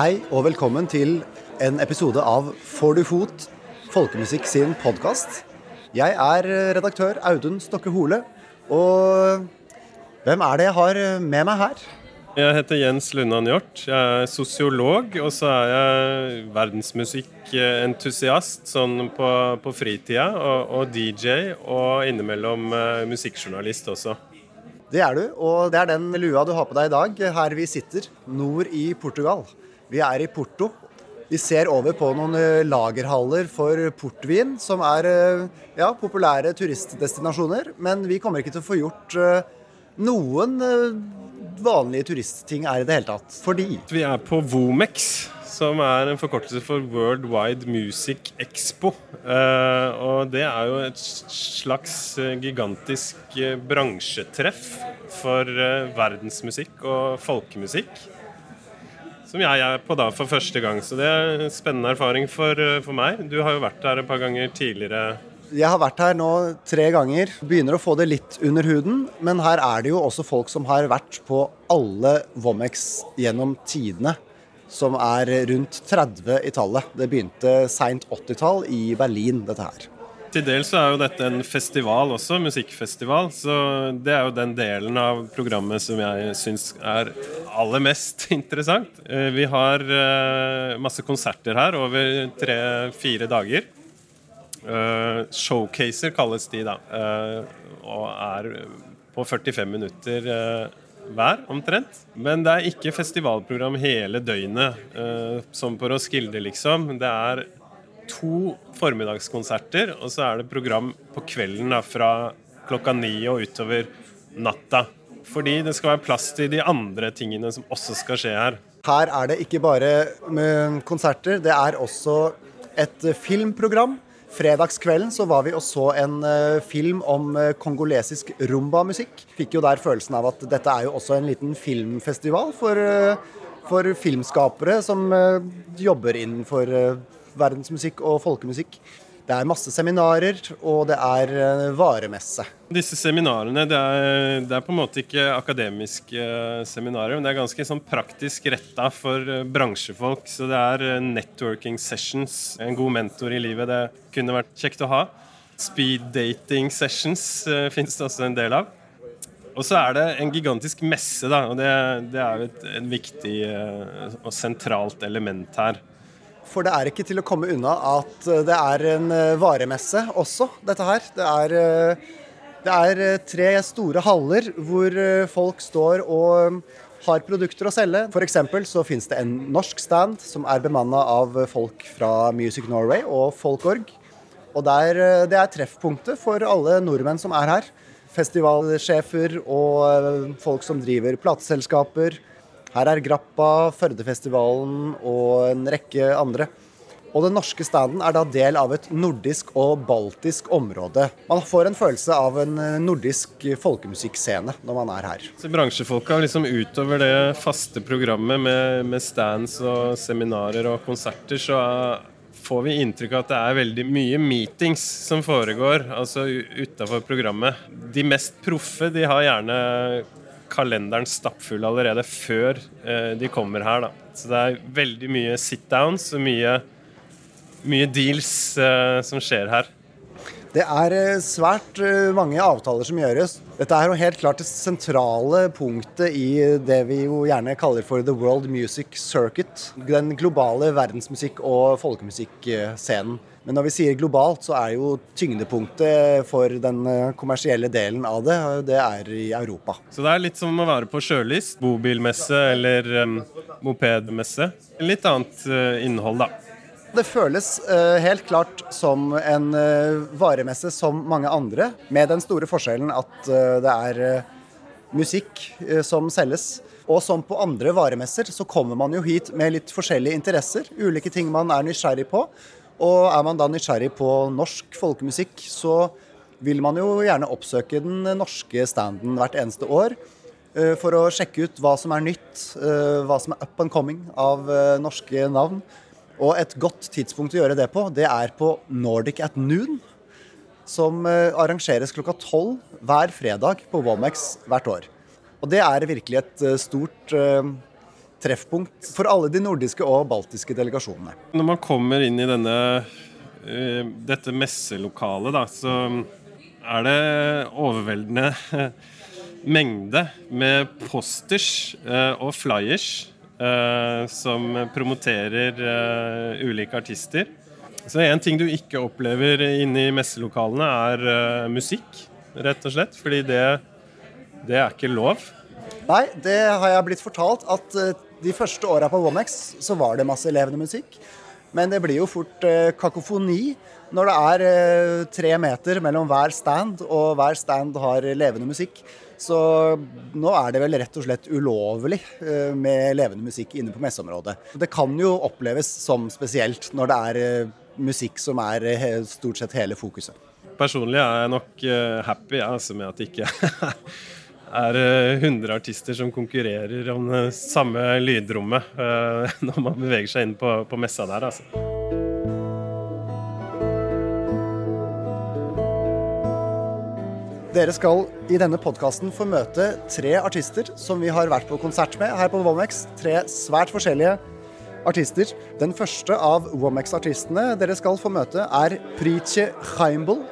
Hei og velkommen til en episode av Får du fot? Folkemusikk sin podkast. Jeg er redaktør Audun Stokke Hole. Og hvem er det jeg har med meg her? Jeg heter Jens Lundan Hjort. Jeg er sosiolog, og så er jeg verdensmusikkentusiast sånn på, på fritida. Og, og, DJ, og innimellom uh, musikkjournalist også. Det er du, og det er den lua du har på deg i dag, her vi sitter, nord i Portugal. Vi er i Porto. Vi ser over på noen eh, lagerhaller for portvin, som er eh, ja, populære turistdestinasjoner. Men vi kommer ikke til å få gjort eh, noen vanlige turistting her i det hele tatt. Fordi Vi er på Vomex, som er en forkortelse for World Wide Music Expo. og det er jo et slags gigantisk bransjetreff for verdensmusikk og folkemusikk som jeg er på da for første gang. Så det er en spennende erfaring for, eh, for meg. Du har jo vært her et par ganger tidligere. Jeg har vært her nå tre ganger. Begynner å få det litt under huden. Men her er det jo også folk som har vært på alle Vomex gjennom tidene. Som er rundt 30 i tallet. Det begynte seint 80-tall i Berlin, dette her. Til dels er jo dette en festival også, musikkfestival. Så det er jo den delen av programmet som jeg syns er aller mest interessant. Eh, vi har eh, masse konserter her over tre-fire dager. Eh, showcaser kalles de, da. Og er på 45 minutter hver, omtrent. Men det er ikke festivalprogram hele døgnet, som på Roskilde, liksom. Det er to formiddagskonserter, og så er det program på kvelden da, fra klokka ni og utover natta. Fordi det skal være plass til de andre tingene som også skal skje her. Her er det ikke bare med konserter, det er også et filmprogram. Fredagskvelden så var vi og så en uh, film om kongolesisk rumba-musikk. Fikk jo der følelsen av at dette er jo også en liten filmfestival for, for filmskapere som jobber innenfor verdensmusikk og folkemusikk. Det er masse seminarer, og det er eh, varemesse. Disse seminarene det er, det er på en måte ikke akademiske eh, seminarer, men det er ganske sånn praktisk retta for eh, bransjefolk. Så det er networking sessions. En god mentor i livet, det kunne vært kjekt å ha. Speed dating sessions finnes det også en del av. Og så er det en gigantisk messe, da, og det, det er jo et, et viktig og sentralt element her. For det er ikke til å komme unna at eh, det er en eh, varemesse også, dette her. Det er, eh, det er tre store haller hvor folk står og har produkter å selge. F.eks. så finnes det en norsk stand som er bemanna av folk fra Music Norway og Folkorg. Og der, det er treffpunktet for alle nordmenn som er her. Festivalsjefer og folk som driver plateselskaper her er Grappa, Førdefestivalen og en rekke andre. Og den norske standen er da del av et nordisk og baltisk område. Man får en følelse av en eh, nordisk folkemusikkscene når man er her. Så Bransjefolka liksom utover det faste programmet med, med stands og seminarer og konserter, så får vi inntrykk av at det er veldig mye meetings som foregår altså utafor programmet. De mest proffe de har gjerne kalenderen stappfull allerede før eh, de kommer her. Da. Så det er veldig mye sit-downs og mye, mye deals eh, som skjer her. Det er eh, svært mange avtaler som gjøres. Dette er jo helt klart det sentrale punktet i det vi jo gjerne kaller for the world music circuit. Den globale verdensmusikk- og folkemusikkscenen. Men når vi sier globalt, så er jo tyngdepunktet for den eh, kommersielle delen av det, det er i Europa. Så det er litt som å være på sjølyst, bobilmesse eller um, mopedmesse. Litt annet uh, innhold, da. Det føles uh, helt klart som en uh, varemesse som mange andre, med den store forskjellen at det er musikk som selges. Og som på andre varemesser så kommer man jo hit med litt forskjellige interesser, ulike ting man er nysgjerrig på. Og er man da nysgjerrig på norsk folkemusikk, så vil man jo gjerne oppsøke den norske standen hvert eneste år eh, for å sjekke ut hva som er nytt, eh, hva som er up and coming av eh, norske navn. Og et godt tidspunkt å gjøre det på, det er på Nordic at noon. Som arrangeres klokka tolv hver fredag på Womex hvert år. Og det er virkelig et stort treffpunkt for alle de nordiske og baltiske delegasjonene. Når man kommer inn i denne, uh, dette messelokalet, da, så er det overveldende mengde med posters uh, og flyers uh, som promoterer ulike artister. Så en ting du ikke opplever inne i messelokalene, er musikk, rett og slett. Fordi det, det er ikke lov. Nei, det har jeg blitt fortalt at de første åra på OneX så var det masse levende musikk. Men det blir jo fort eh, kakofoni når det er eh, tre meter mellom hver stand, og hver stand har levende musikk. Så nå er det vel rett og slett ulovlig eh, med levende musikk inne på messeområdet. Det kan jo oppleves som spesielt når det er eh, musikk som er eh, stort sett hele fokuset. Personlig er jeg nok eh, happy altså, med at det ikke er 100 eh, artister som konkurrerer om det samme lydrommet uh, når man beveger seg inn på, på messa der, altså. Dere skal i denne podkasten få møte tre artister som vi har vært på konsert med her på Womex. Tre svært forskjellige artister. Den første av Womex-artistene dere skal få møte, er Pritje Heimbel,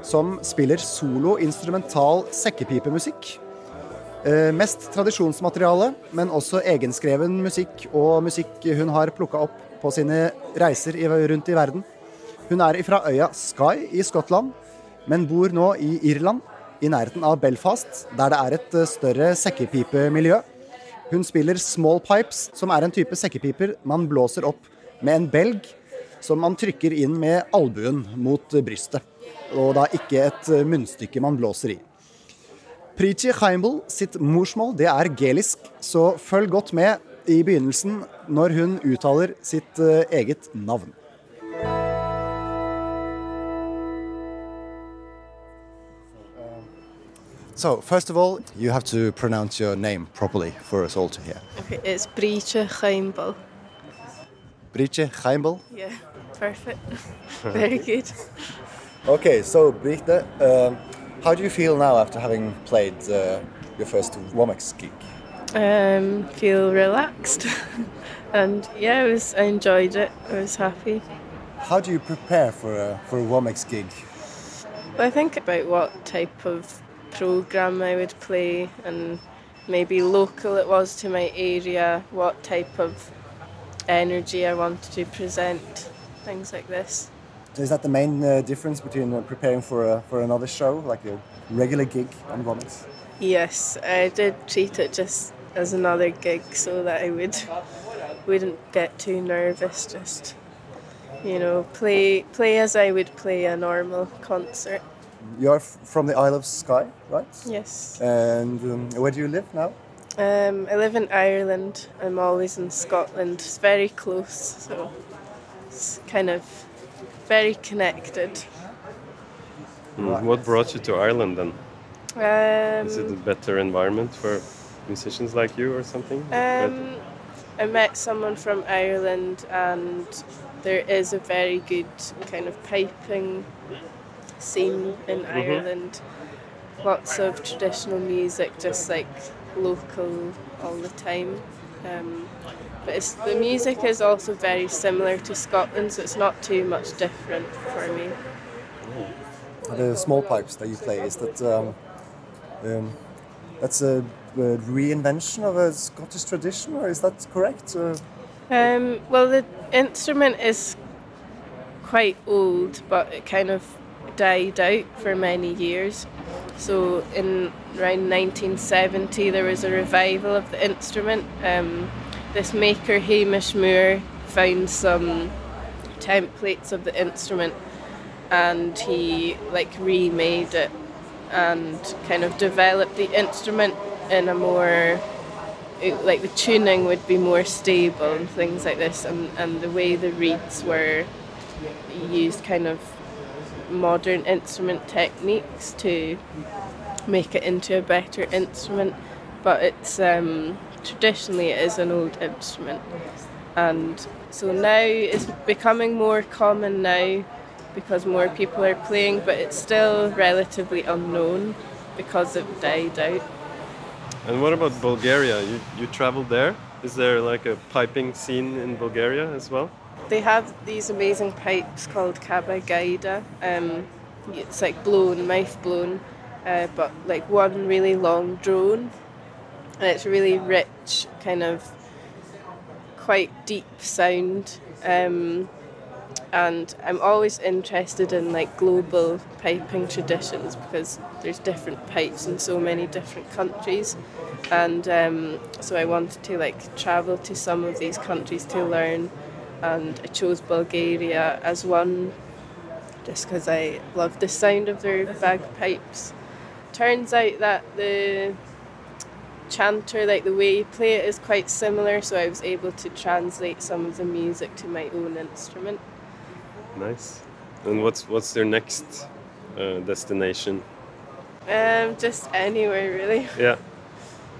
som spiller solo instrumental sekkepipemusikk. Eh, mest tradisjonsmateriale, men også egenskreven musikk og musikk hun har plukka opp på sine reiser rundt i verden. Hun er fra øya Skye i Skottland, men bor nå i Irland, i nærheten av Belfast, der det er et eh, større sekkepipemiljø. Hun spiller small pipes, som er en type sekkepiper man blåser opp med en belg som man trykker inn med albuen mot brystet. Og da ikke et eh, munnstykke man blåser i. Prichi Heimbel sitt morsmål det er gelisk, så følg godt med i begynnelsen når hun uttaler sitt uh, eget navn. So, first of all, you have to pronounce your name properly for us all to hear. Okay, it's Briche Heimbel. Briche Heimbel? Yeah, perfect. Very good. okay, so Brichte, um, how do you feel now after having played uh, your first Womex gig? Um, feel relaxed, and yeah, I was. I enjoyed it. I was happy. How do you prepare for a for a Womex gig? Well, I think about what type of program I would play, and maybe local it was to my area, what type of energy I wanted to present, things like this. Is that the main uh, difference between uh, preparing for a, for another show, like a regular gig on Vomix? Yes, I did treat it just as another gig so that I would wouldn't get too nervous. Just you know, play play as I would play a normal concert. You're from the Isle of Skye, right? Yes. And um, where do you live now? Um, I live in Ireland. I'm always in Scotland. It's very close, so it's kind of very connected. Mm. What brought you to Ireland then? Um, Is it a better environment for musicians like you or something? Um, I met someone from Ireland and there is a very good kind of piping scene in mm-hmm. Ireland. Lots of traditional music, just like local all the time. Um, but the music is also very similar to Scotland, so it's not too much different for me. The small pipes that you play is that um, um, that's a, a, reinvention of a Scottish tradition, or is that correct? Um, well, the instrument is quite old, but it kind of died out for many years. So in around 1970, there was a revival of the instrument. Um, this maker Hamish Moore found some templates of the instrument and he like remade it and kind of developed the instrument in a more like the tuning would be more stable and things like this and, and the way the reeds were used kind of modern instrument techniques to make it into a better instrument. But it's um, traditionally it is an old instrument. And so now it's becoming more common now because more people are playing but it's still relatively unknown because it died out. And what about bulgaria? You, you traveled there? Is there like a piping scene in Bulgaria as well? They have these amazing pipes called kabagaida. Um, it's like blown, mouth blown, uh, but like one really long drone, and it's really rich, kind of quite deep sound. Um, and I'm always interested in like global piping traditions because there's different pipes in so many different countries, and um, so I wanted to like travel to some of these countries to learn, and I chose Bulgaria as one, just because I love the sound of their bagpipes. Turns out that the chanter, like the way you play it, is quite similar, so I was able to translate some of the music to my own instrument. Nice. And what's what's their next uh, destination? Um, just anywhere really. Yeah.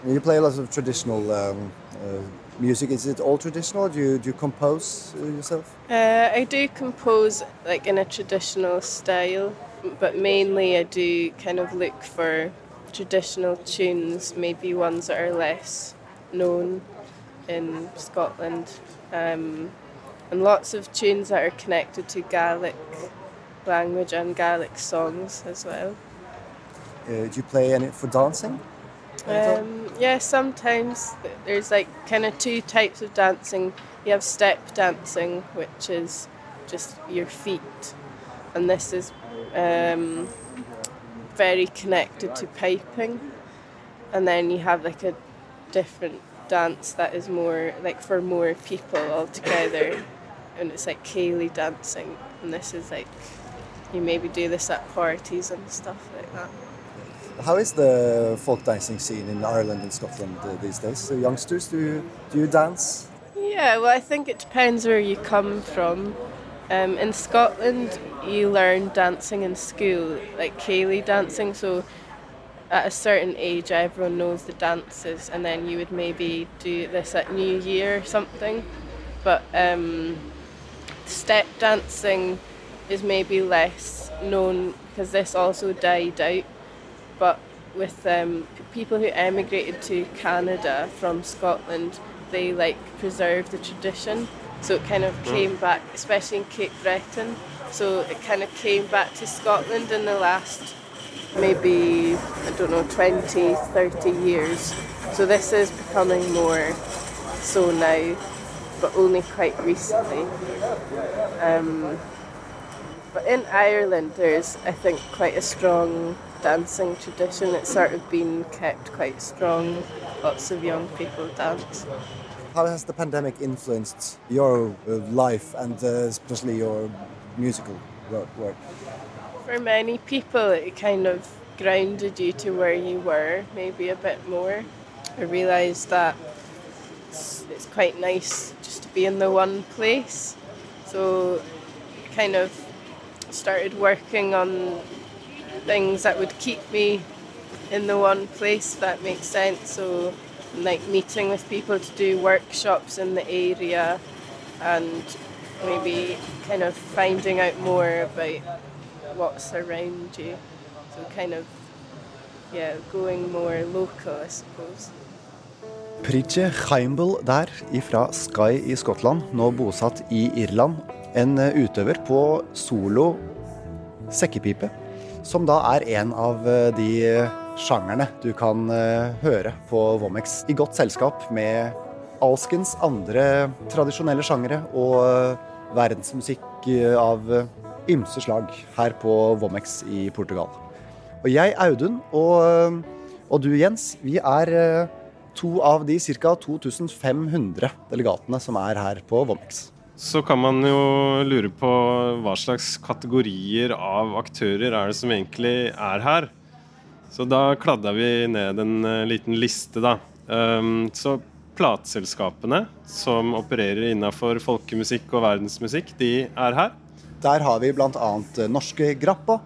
You play a lot of traditional um, uh, music. Is it all traditional? Do you, do you compose uh, yourself? Uh, I do compose like in a traditional style, but mainly I do kind of look for traditional tunes, maybe ones that are less known in Scotland, um, and lots of tunes that are connected to Gaelic language and Gaelic songs as well. Uh, do you play any for dancing? Um, yeah, sometimes there's like kind of two types of dancing. You have step dancing, which is just your feet, and this is um, very connected to piping. And then you have like a different dance that is more like for more people all together, and it's like Cayley dancing. And this is like you maybe do this at parties and stuff like that. How is the folk dancing scene in Ireland and Scotland uh, these days? So youngsters, do you, do you dance? Yeah, well, I think it depends where you come from. Um, in Scotland, you learn dancing in school, like Cayley dancing. So, at a certain age, everyone knows the dances, and then you would maybe do this at New Year or something. But um, step dancing is maybe less known because this also died out. But with um, people who emigrated to Canada from Scotland, they like preserved the tradition. So it kind of came back, especially in Cape Breton. So it kind of came back to Scotland in the last maybe, I don't know, 20, 30 years. So this is becoming more so now, but only quite recently. Um, but in Ireland, there's, I think, quite a strong dancing tradition. It's sort of been kept quite strong. Lots of young people dance. How has the pandemic influenced your uh, life and uh, especially your musical work? For many people, it kind of grounded you to where you were, maybe a bit more. I realised that it's, it's quite nice just to be in the one place. So, kind of started working on things that would keep me in the one place, that makes sense. So, like meeting with people to do workshops in the area and maybe kind of finding out more about what's around you. So, kind of, yeah, going more local, I suppose. Pritje Heimble der ifra Sky i Skottland, nå bosatt i Irland. En eh, utøver på solo sekkepipe, som da er en av eh, de sjangerne du kan eh, høre på Vomex. I godt selskap med alskens andre tradisjonelle sjangere og eh, verdensmusikk eh, av ymse slag her på Vomex i Portugal. Og jeg, Audun, og, og du, Jens, vi er to av de ca. 2500 delegatene som er her på Vomex. Så kan man jo lure på hva slags kategorier av aktører er det som egentlig er her. Så da kladda vi ned en eh, liten liste, da. Um, så plateselskapene som opererer innafor folkemusikk og verdensmusikk, de er her. Der har vi bl.a. Norske Grappa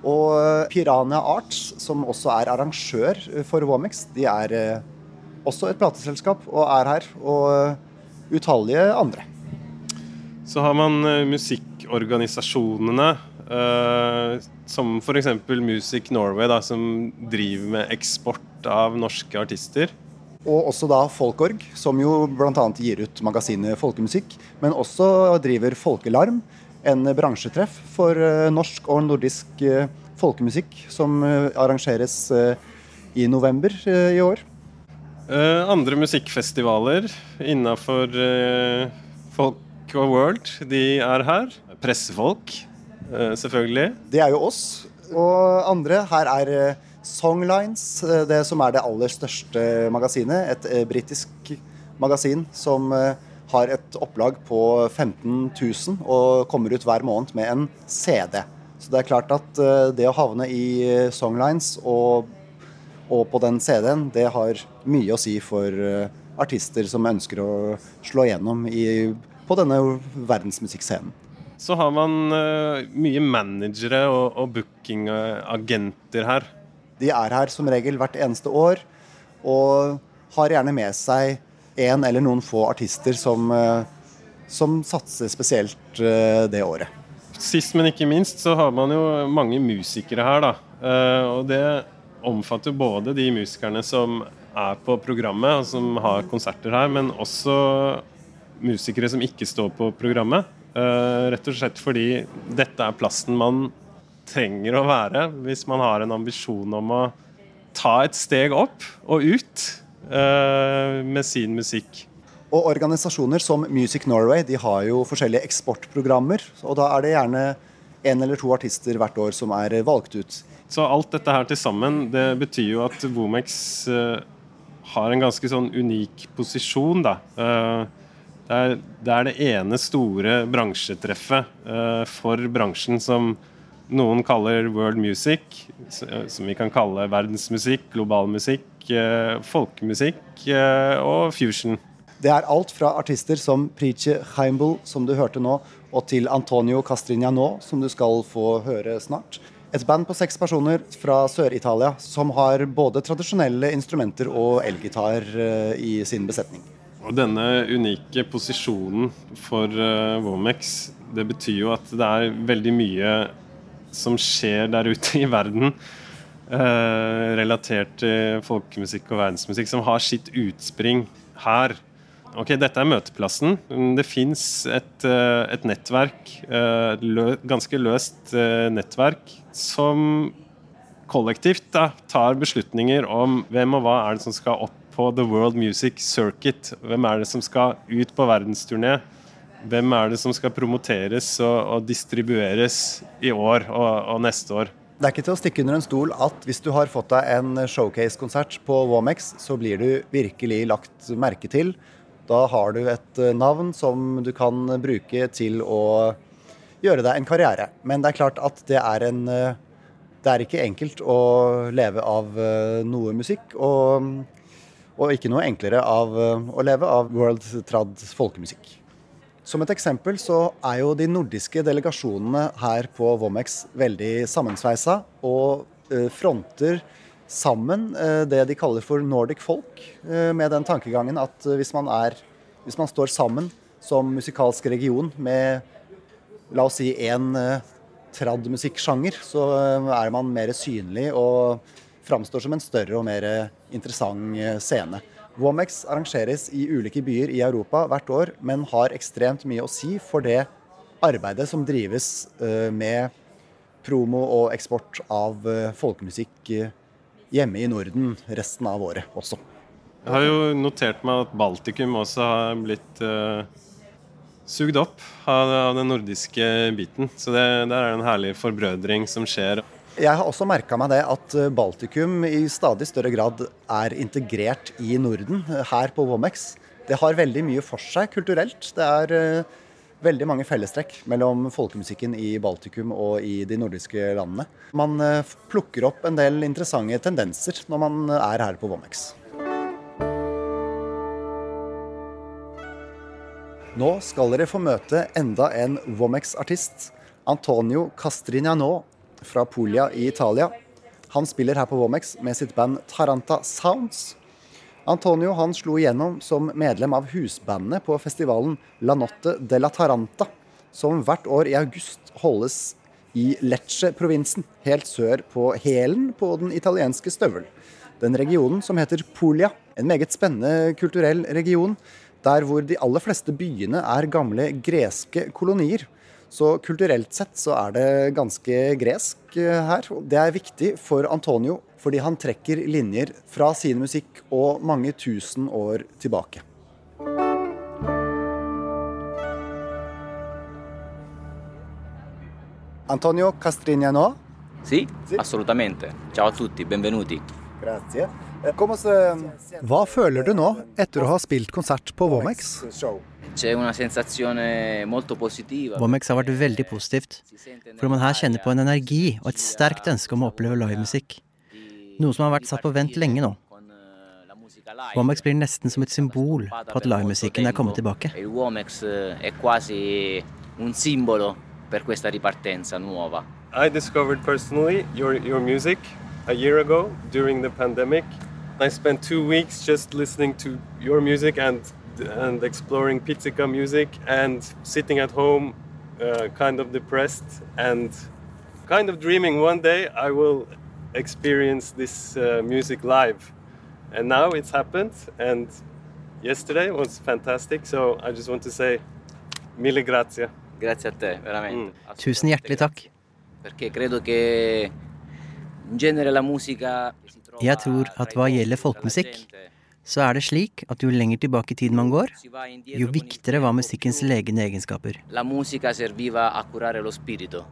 og eh, Piranha Arts, som også er arrangør for Womex. De er eh, også et plateselskap og er her. Og eh, utallige andre. Så har man eh, musikkorganisasjonene, eh, som f.eks. Music Norway, da, som driver med eksport av norske artister. Og også da Folkorg, som jo bl.a. gir ut magasinet Folkemusikk, men også driver Folkelarm, en bransjetreff for eh, norsk og nordisk eh, folkemusikk, som arrangeres i november i år. andre musikkfestivaler innafor folk og world, de er her. Pressefolk, selvfølgelig. Det er jo oss. Og andre her er Songlines, eh, det som er det aller største magasinet. Et eh, britisk magasin som eh, har et opplag på 15 000 og kommer ut hver måned med en CD. Så det er klart at det å havne i Songlines og, og på den CD-en, det har mye å si for artister som ønsker å slå gjennom i, på denne verdensmusikkscenen. Så har man uh, mye managere og, og bookingagenter her. De er her som regel hvert eneste år og har gjerne med seg en eller noen få artister som, uh, som satser spesielt uh, det året. Sist, men ikke minst, så har man jo mange musikere her, da. Og det omfatter både de musikerne som er på programmet, og som har konserter her, men også musikere som ikke står på programmet. Rett og slett fordi dette er plassen man trenger å være hvis man har en ambisjon om å ta et steg opp og ut uh, med sin musikk. Og Organisasjoner som Music Norway de har jo forskjellige eksportprogrammer. og Da er det gjerne en eller to artister hvert år som er valgt ut. Så alt dette her til sammen det betyr jo at Womex uh, har en ganske sånn unik posisjon. da. Uh, det, er, det, er, det ene store bransjetreffet for bransjen som noen kaller world music, som vi kan kalle verdensmusikk, global musikk, uh, folkemusikk uh, og fusion. Det er alt fra artister som Preacher Heimbel, som du hørte nå, og til Antonio Castrignano, som du skal få høre snart. Et band på seks personer fra Sør-Italia som har både tradisjonelle instrumenter og elgitar eh, i sin besetning. Og denne unike posisjonen for Womex, det betyr jo at det er veldig mye som skjer der ute i verden, uh, relatert til folkemusikk og verdensmusikk, som har sitt utspring her. Ok, Dette er møteplassen. Det fins et, eh, et, nettverk, eh, lø, ganske løst eh, nettverk, som kollektivt da, tar beslutninger om hvem og hva er det som skal opp på The World Music Circuit. Hvem er det som skal ut på verdensturné? hvem er det som skal promoteres og, og distribueres i år og, og, neste år? Det er ikke til å stikke under en stol at hvis du har fått deg en showcase-konsert på Womex, så blir du virkelig lagt merke til. Da har du et eh, navn som du kan bruke til å gjøre deg en karriere. Men det er klart at det er en eh, Det er ikke enkelt å leve av eh, noe musikk. Og, og ikke noe enklere av å leve av world trad folkemusikk. Som et eksempel så er jo de nordiske delegasjonene her på Vomex veldig sammensveisa og eh, fronter sammen eh, det de kaller for Nordic folk, eh, med den tankegangen at hvis man, er, hvis man står sammen som musikalsk region med la oss si én trad-musikksjanger, så er man mer synlig og framstår som en større og mer interessant scene. Womex arrangeres i ulike byer i Europa hvert år, men har ekstremt mye å si for det arbeidet som drives eh, med promo og eksport av eh, folkemusikk eh, hjemme i Norden resten av året også. Jeg har jo notert meg at Baltikum også har blitt uh, sugd opp av, den nordiske biten. Så det, der er det en herlig forbrødring som skjer. Jeg har også merka meg det at eh, Baltikum i stadig større grad er integrert i Norden eh, her på Womex. Det har veldig mye for seg kulturelt. Det er uh, veldig mange fellestrekk mellom folkemusikken i Baltikum og i de nordiske landene. Man plukker opp en del interessante tendenser når man er her på Womex. Nå skal dere få møte enda en Womex-artist. Antonio Castrignano fra Puglia i Italia. Han spiller her på Womex med sitt band Taranta Sounds. Antonio han slo igjennom som medlem av husbandet på festivalen La Notte de la Taranta, som hvert år i august holdes i Lecce-provinsen, helt sør på hælen på den italienske støvel. den regionen som heter Polia. En meget spennende kulturell region, der hvor de aller fleste byene er gamle greske kolonier. Så kulturelt sett så er det ganske gresk eh, her. Det er viktig for Antonio fordi han trekker linjer fra sin musikk og mange tusen år tilbake. Antonio Castrignano. Sì, assolutamente. Ciao a tutti, benvenuti. Grazie. Eh, Hva føler du nå etter å ha spilt konsert på Womex? Womex har vært veldig positivt, for man her kjenner på en energi og et sterkt ønske om å oppleve livemusikk. Noe som har vært satt på vent lenge nå. Womex blir nesten som et symbol på at livemusikken er kommet tilbake. Il Womex è quasi un simbolo per questa ripartenza nuova. I discovered personally your, your music a year ago during the pandemic. I spent two weeks just listening to your music and and exploring pizzica music and sitting at home uh, kind of depressed and kind of dreaming one day I will experience this uh, music live. And now it's happened and yesterday was fantastic so I just want to say mille grazie. Grazie a te, veramente. Mm. Tusen hjertelig takk. Perché credo che Jeg tror at hva gjelder folkemusikk, så er det slik at jo lenger tilbake i tid man går, jo viktigere var musikkens legende egenskaper. La musica serviva a curare lo spirito.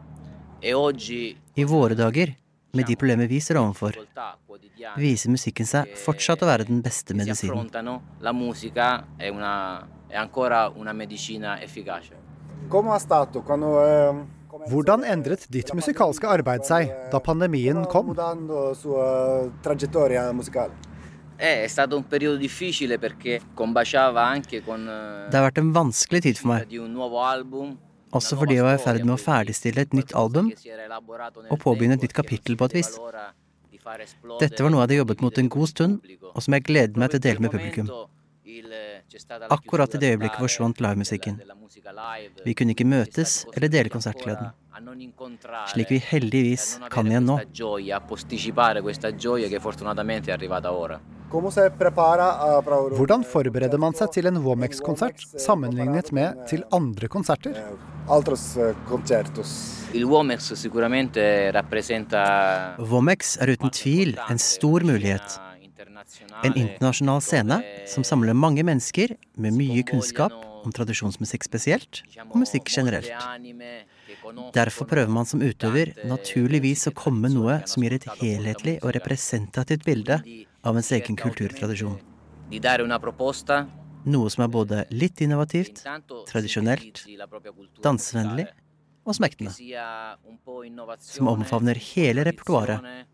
E oggi I våre dager, med de problemer vi står overfor, viser musikken seg fortsatt å være den beste si medisinen. musica è, una, è ancora una medicina efficace. Hvordan endret ditt musikalske arbeid seg da pandemien kom? Eh, con eh, Det har vært en vanskelig tid for meg, også fordi jeg var i ferd med å ferdigstille et nytt album og påbegynne et nytt kapittel på et vis. Dette var noe jeg hadde jobbet mot en god stund, og som jeg gledet meg til å dele med publikum. Akkurat i det øyeblikket forsvant livemusikken. Vi kunne ikke møtes eller dele konsertgleden, slik vi heldigvis kan igjen nå. Gioia, posticipare questa gioia che fortunatamente è arrivata ora. Hvordan forbereder man seg til en Womex-konsert sammenlignet med til andre konserter? Il Womex sicuramente rappresenta Womex er uten tvil en stor mulighet. En internasjonal scene som samler mange mennesker med mye kunnskap om tradisjonsmusikk spesielt, og musikk generelt. Derfor prøver man som utøver naturligvis å komme noe som gir et helhetlig og representativt bilde av ens egen kulturtradisjon. Noe som er både litt innovativt, tradisjonelt, dansevennlig og smektende. Som omfavner hele repertoaret,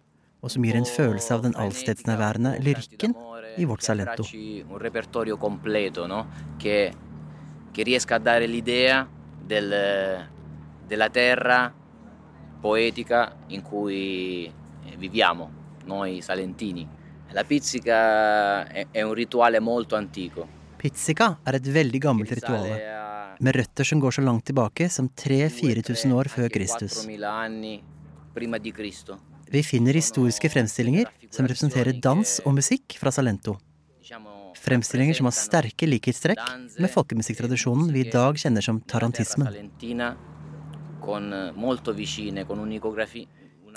og som gir en følelse av den allstedsnærværende lyrikken i vårt Salento. Un repertorio completo, no? Che, riesca a dare l'idea del- della terra poetica in cui eh, viviamo, noi salentini. La pizzica è, è un rituale molto antico. Pizzica er et veldig gammelt ritual, med røtter som går så langt tilbake som 3000-4000 år før Kristus. 4000 anni prima di Cristo. Vi finner historiske fremstillinger som representerer dans og musikk fra Salento. Fremstillinger som har sterke likhetstrekk med folkemusikktradisjonen vi i dag kjenner som tarantismen. eh,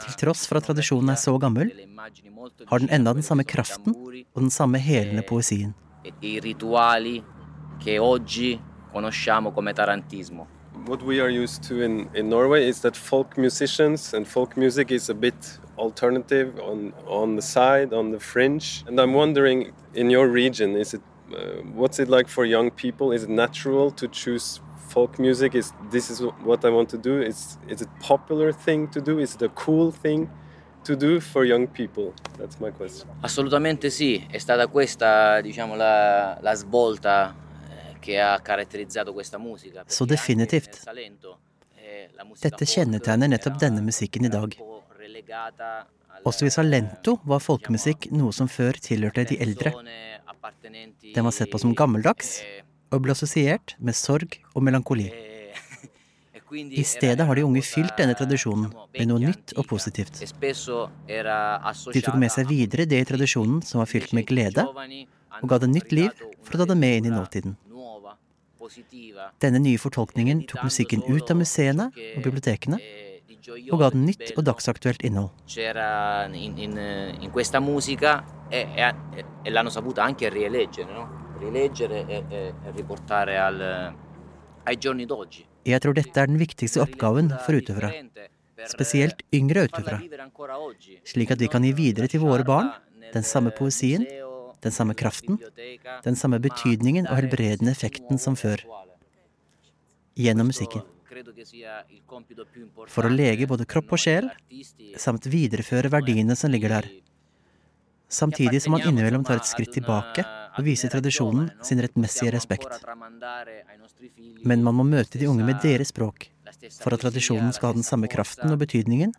Til tross for at tradisjonen er så gammel, har den enda den samme kraften og den samme helende poesien. e i rituali che oggi conosciamo come tarantismo. What we are used to in, in Norway is that folk musicians and folk music is a bit alternative on on the side, on the fringe. And I'm wondering, in your region, is it uh, what's it like for young people? Is it natural to choose folk music? Is this is what I want to do? Is is it popular thing to do? Is it a cool thing to do for young people? That's my question. Assolutamente sì, è stata questa diciamo, la, la svolta che ha caratterizzato questa musica. Så definitivt. eh, Dette kjennetegner nettopp denne musikken i dag. Også i Salento var folkemusikk noe som før tilhørte de eldre. Den var sett på som gammeldags eh, og ble assosiert med sorg og melankoli. e- e I stedet har de unge fylt denne tradisjonen med noe nytt og positivt. De tok med seg videre det i tradisjonen som var fylt med glede, og ga det nytt liv for å ta det med inn i nåtiden. Denne nye fortolkningen tok musikken ut av museene og bibliotekene og ga den nytt og dagsaktuelt innhold. Jeg tror dette er den viktigste oppgaven for utøvere, spesielt yngre utøvere, slik at vi kan gi videre til våre barn den samme poesien, den samme kraften, den samme betydningen og helbredende effekten som før, gjennom musikken. For å lege både kropp og sjel, samt videreføre verdiene som ligger der. Samtidig som man innimellom tar et skritt tilbake og viser tradisjonen sin rettmessige respekt. Men man må møte de unge med deres språk, for at tradisjonen skal ha den samme kraften og betydningen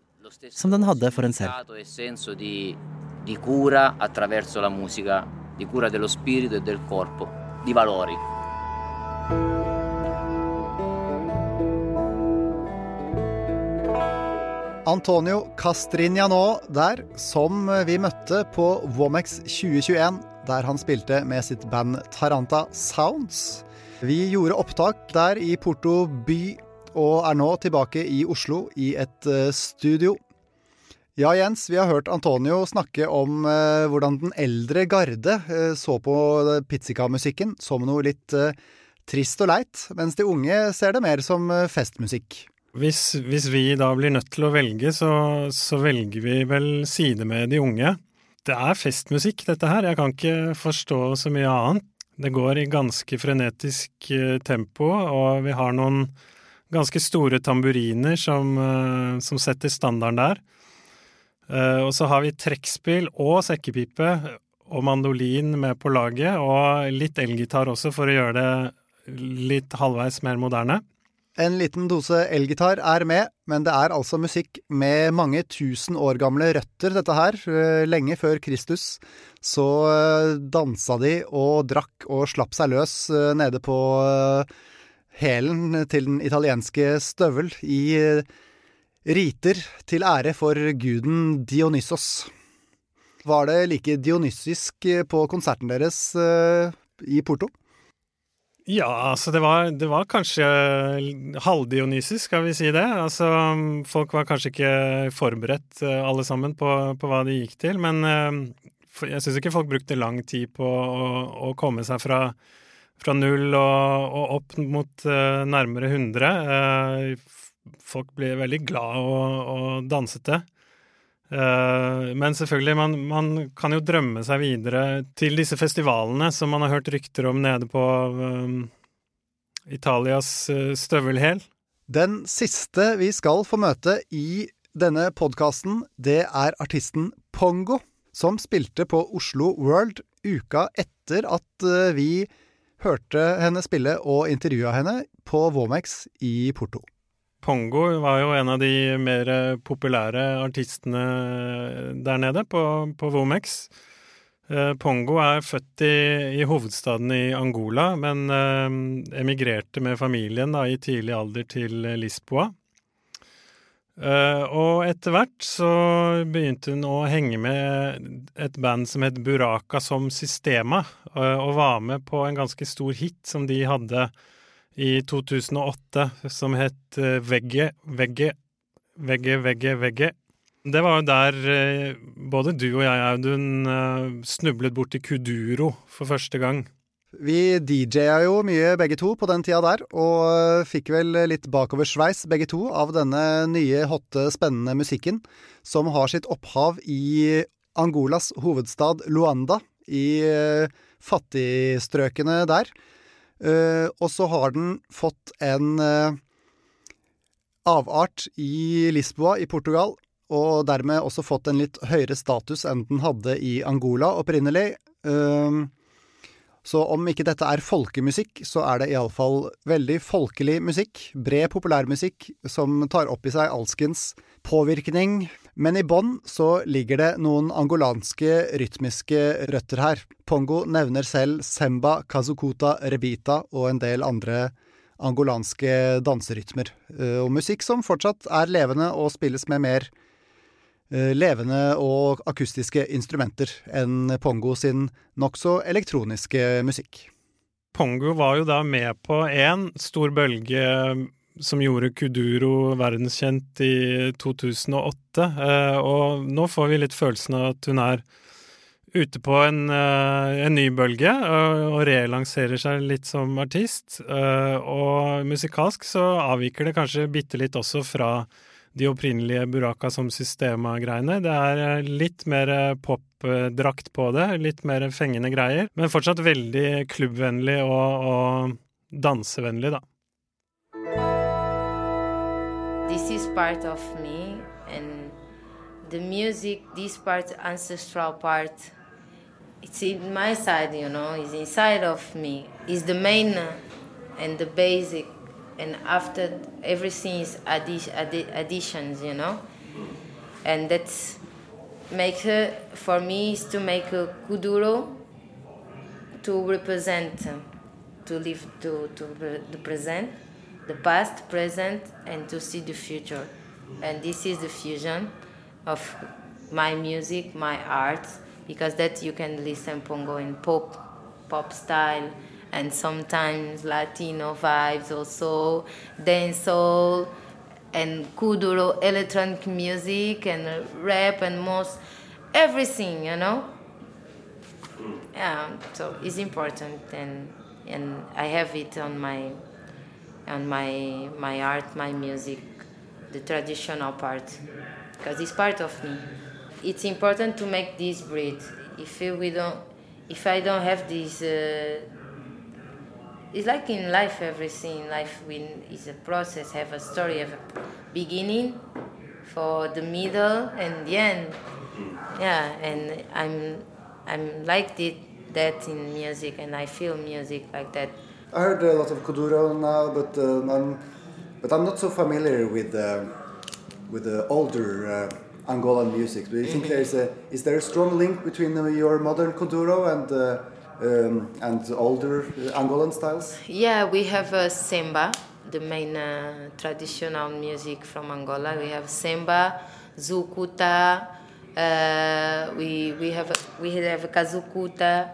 som den hadde for en selv. Di cura attraverso la musica, di cura dello spirito e del corpo, di valori. Antonio Castrignano der, som vi møtte på Womex 2021, der han spilte med sitt band Taranta Sounds. Vi gjorde opptak der i Porto by, og er nå tilbake i Oslo i et uh, studio. Ja, Jens, vi har hørt Antonio snakke om uh, hvordan den eldre garde uh, så på pizzica-musikken som noe litt trist og leit, mens de unge ser det mer som festmusikk. Hvis, hvis, vi da blir nødt til å velge, så, så, velger vi vel side med de unge. Det er festmusikk, dette her. Jeg kan ikke forstå så mye annet. Det går i ganske frenetisk eh, tempo, og vi har noen ganske store tamburiner som, eh, som setter standarden der. Eh, og så har vi trekkspill og sekkepipe og mandolin med på laget, og litt elgitar også for å gjøre det litt halvveis mer moderne. En liten dose elgitar er med, men det er altså musikk med mange tusen år gamle røtter, dette her. Eh, lenge før Kristus så dansa de og drakk og slapp seg løs nede på hælen til den italienske støvel i riter til ære for guden Dionysos. Var det like dionysisk på konserten deres i Porto? Ja, altså det var, det var kanskje halvdionysisk, skal vi si det. Altså folk var kanskje ikke forberedt eh, alle sammen på, på hva de gikk til, men eh, jeg syns ikke folk brukte lang tid på å, å komme seg fra, fra null og, og, opp mot uh, nærmere 100. Uh, folk blir veldig glad og, og dansete. Uh, men selvfølgelig, man, man, kan jo drømme seg videre til disse festivalene som man har hørt rykter om nede på Italias støvelhæl. Den siste vi skal få møte i denne podkasten, det er artisten Pongo, som spilte på Oslo World uka etter at vi hørte henne spille og intervjua henne på Vomex i Porto. Pongo var jo en av de mer populære artistene der nede, på, på Vomex. Eh, Pongo er født i, i, hovedstaden i Angola, men eh, emigrerte med familien da, i tidlig alder til Lisboa. Eh, og etter hvert så begynte hun å henge med et band som het Buraka som Sistema, og var med på en ganske stor hit som de hadde i 2008 som het eh, Vegge, Vegge, Vegge, Vegge, Vegge. Det var jo der eh, både du og jeg, Audun, eh, snublet borti Kuduro for første gang. Vi DJ-a jo mye begge to på den tida der, og fikk vel litt bakoversveis begge to av denne nye, hotte, spennende musikken, som har sitt opphav i Angolas hovedstad Luanda, i fattigstrøkene der. Uh, og så har den fått en avart i Lisboa i Portugal, og dermed også fått en litt høyere status enn den hadde i Angola opprinnelig. Uh, så om ikke dette er folkemusikk, så er det iallfall veldig folkelig musikk. Bred populærmusikk som tar opp i seg alskens påvirkning. Men i bånn så ligger det noen angolanske rytmiske røtter her. Pongo nevner selv semba, kazukuta, rebita og en del andre angolanske danserytmer. Eh, og musikk som fortsatt er levende og spilles med mer levende og akustiske instrumenter enn Pongo sin nokså elektroniske musikk. Pongo var jo da med på én stor bølge som gjorde Kuduro verdenskjent i 2008, eh, og nå får vi litt følelsen av at hun er ute på en, en ny bølge og relanserer seg litt som artist. Og musikalsk så avviker det kanskje bitte litt også fra de opprinnelige Buraka som Systema-greiene. Det er litt mer popdrakt på det, litt mer fengende greier, men fortsatt veldig klubbvennlig og, og dansevennlig, da. This is part of me, and the music, this part, ancestral part, it's in my side, you know, it's inside of me. It's the main and the basic, and after everything is addi- addi- additions, you know, and that's make her for me is to make a kuduro to represent, to live to to the present, the past, present, and to see the future, and this is the fusion of my music, my art because that you can listen pongo in pop pop style and sometimes Latino vibes also, dancehall and kuduro electronic music and rap and most everything, you know. Yeah, so it's important and and I have it on my on my my art, my music, the traditional part, because it's part of me it's important to make this breed. If we don't, if I don't have this, uh, it's like in life. Everything life when is a process. Have a story. Have a beginning, for the middle and the end. Yeah, and I'm I'm like it, that in music, and I feel music like that. I heard a lot of Kuduro now, but uh, I'm, but I'm not so familiar with uh, with the older. Uh, Angolan music. Do you think there's a is there a strong link between your modern kuduro and uh, um, and older uh, Angolan styles? Yeah, we have uh, semba, the main uh, traditional music from Angola. We have semba, zukuta. Uh, we we have we have kazukuta.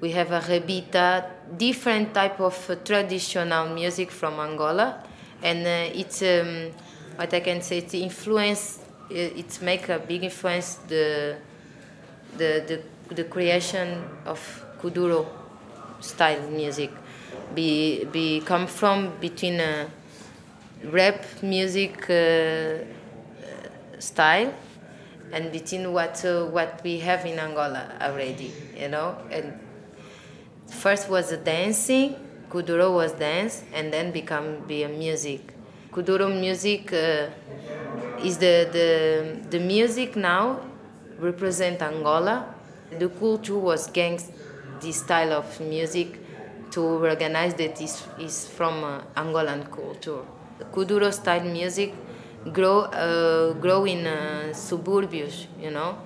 We have a rebita, different type of traditional music from Angola, and it's um, what I can say. It's influenced it make a big influence the the the, the creation of kuduro style music. Be be come from between a rap music uh, style and between what uh, what we have in Angola already you know? And first was a dancing kuduro was dance and then become be a music. Kuduro music uh, is the, the, the music now represent Angola. The culture was against this style of music to recognize that is is from uh, Angolan culture. The Kuduro style music grow uh, grow in uh, suburbios, you know,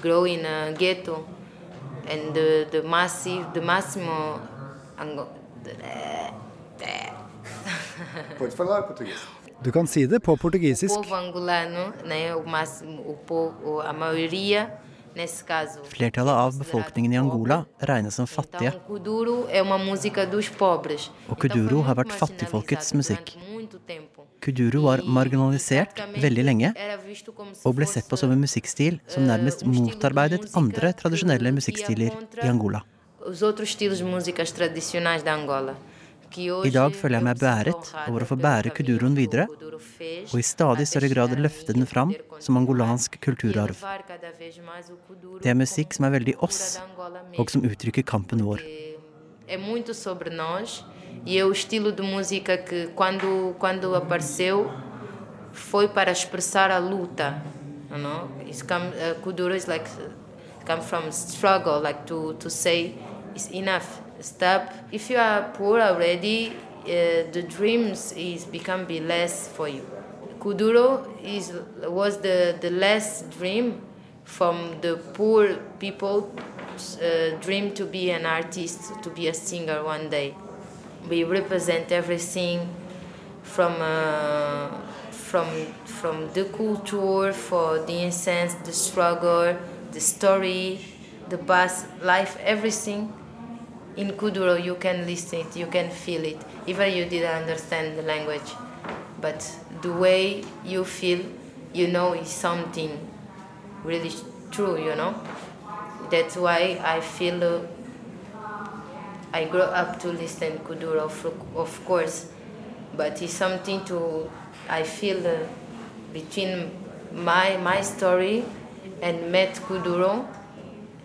grow in a ghetto, and the the massive the massimo Ango. Pode falar português. Du kan si det på portugisisk. Flertallet av befolkningen i Angola regnes som fattige. Og kuduro har vært fattigfolkets musikk. Kuduro var marginalisert veldig lenge, og ble sett på som en musikkstil som nærmest motarbeidet andre tradisjonelle musikkstiler i Angola. I dag føler jeg meg beæret over å få bære kuduroen videre, og i stadig større grad løfte den fram som angolansk kulturarv. Det er musikk som er veldig oss, og som uttrykker kampen vår. E o estilo de música que quando quando apareceu foi para expressar a luta, you know. It's come uh, kuduro is like come from struggle, like to to say enough Stop. If you are poor already, uh, the dreams is become be less for you. Kuduro is was the the last dream from the poor people uh, dream to be an artist, to be a singer one day. we represent everything from uh, from from the culture for the incense, the struggle, the story, the past life, everything. In Kuduro, you can listen it, you can feel it, even you didn't understand the language, but the way you feel, you know, is something really true. You know, that's why I feel. Uh, I grew up to listen Kuduro, of, of course, but it's something to I feel uh, between my my story and met Kuduro,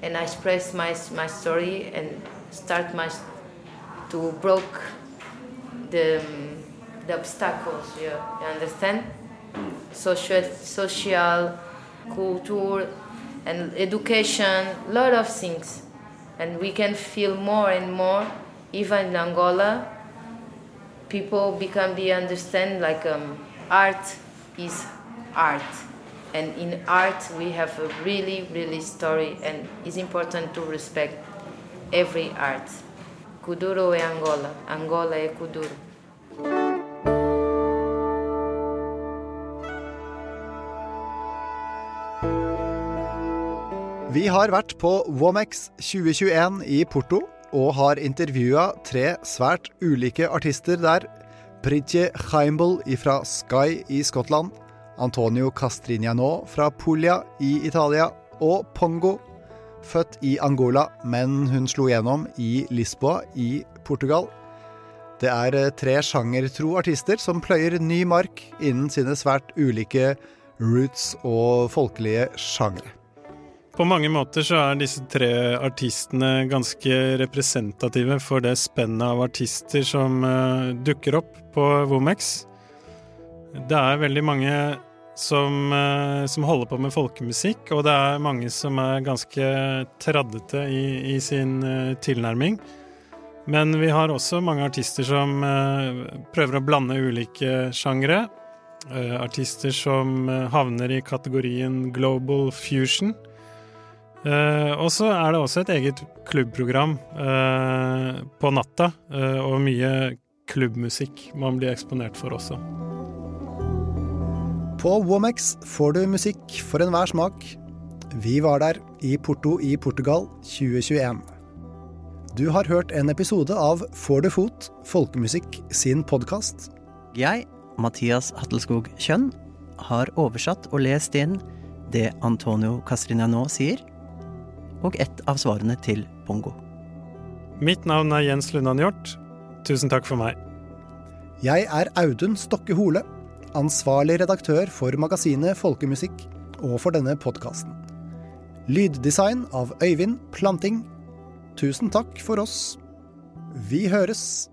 and I express my my story and start my to broke the the obstacles. You, you understand? Social social culture and education, a lot of things and we can feel more and more even in angola people become the understand like um, art is art and in art we have a really really story and it's important to respect every art. Kuduro é angola. Angola é kuduro. Vi har vært på Womex 2021 i Porto og har intervjua tre svært ulike artister der. Pritje Heimbel fra Sky i Skottland, Antonio Castrignano fra Puglia i Italia og Pongo, født i Angola, men hun slo gjennom i Lisboa i Portugal. Det er eh, tre sjangertro artister som pløyer ny mark innen sine svært ulike roots og folkelige sjangre. På mange måter så er disse tre artistene ganske representative for det spennet av artister som uh, dukker opp på Womex. Det er veldig mange som, uh, som, holder på med folkemusikk, og det er mange som er ganske traddete i, i sin uh, tilnærming. Men vi har også mange artister som prøver å blande ulike sjangre. artister som havner i kategorien global fusion. Og så er det også et eget klubbprogram på natta, og mye klubbmusikk man blir eksponert for også. På Womex får du musikk for enhver smak. Vi var der i Porto i Portugal 2021. Du har hørt en episode av Får du fot? Folkemusikk sin podkast. Jeg, Mathias Hattelskog Kjønn, har oversatt og lest inn det Antonio Castrignano sier og ett av svarene til Bongo. Mitt navn er Jens Lundan Hjort. Tusen takk for meg. Jeg er Audun Stokke Hole, ansvarlig redaktør for magasinet Folkemusikk og for denne podkasten. Lyddesign av Øyvind Planting. Tusen takk for oss. Vi høres.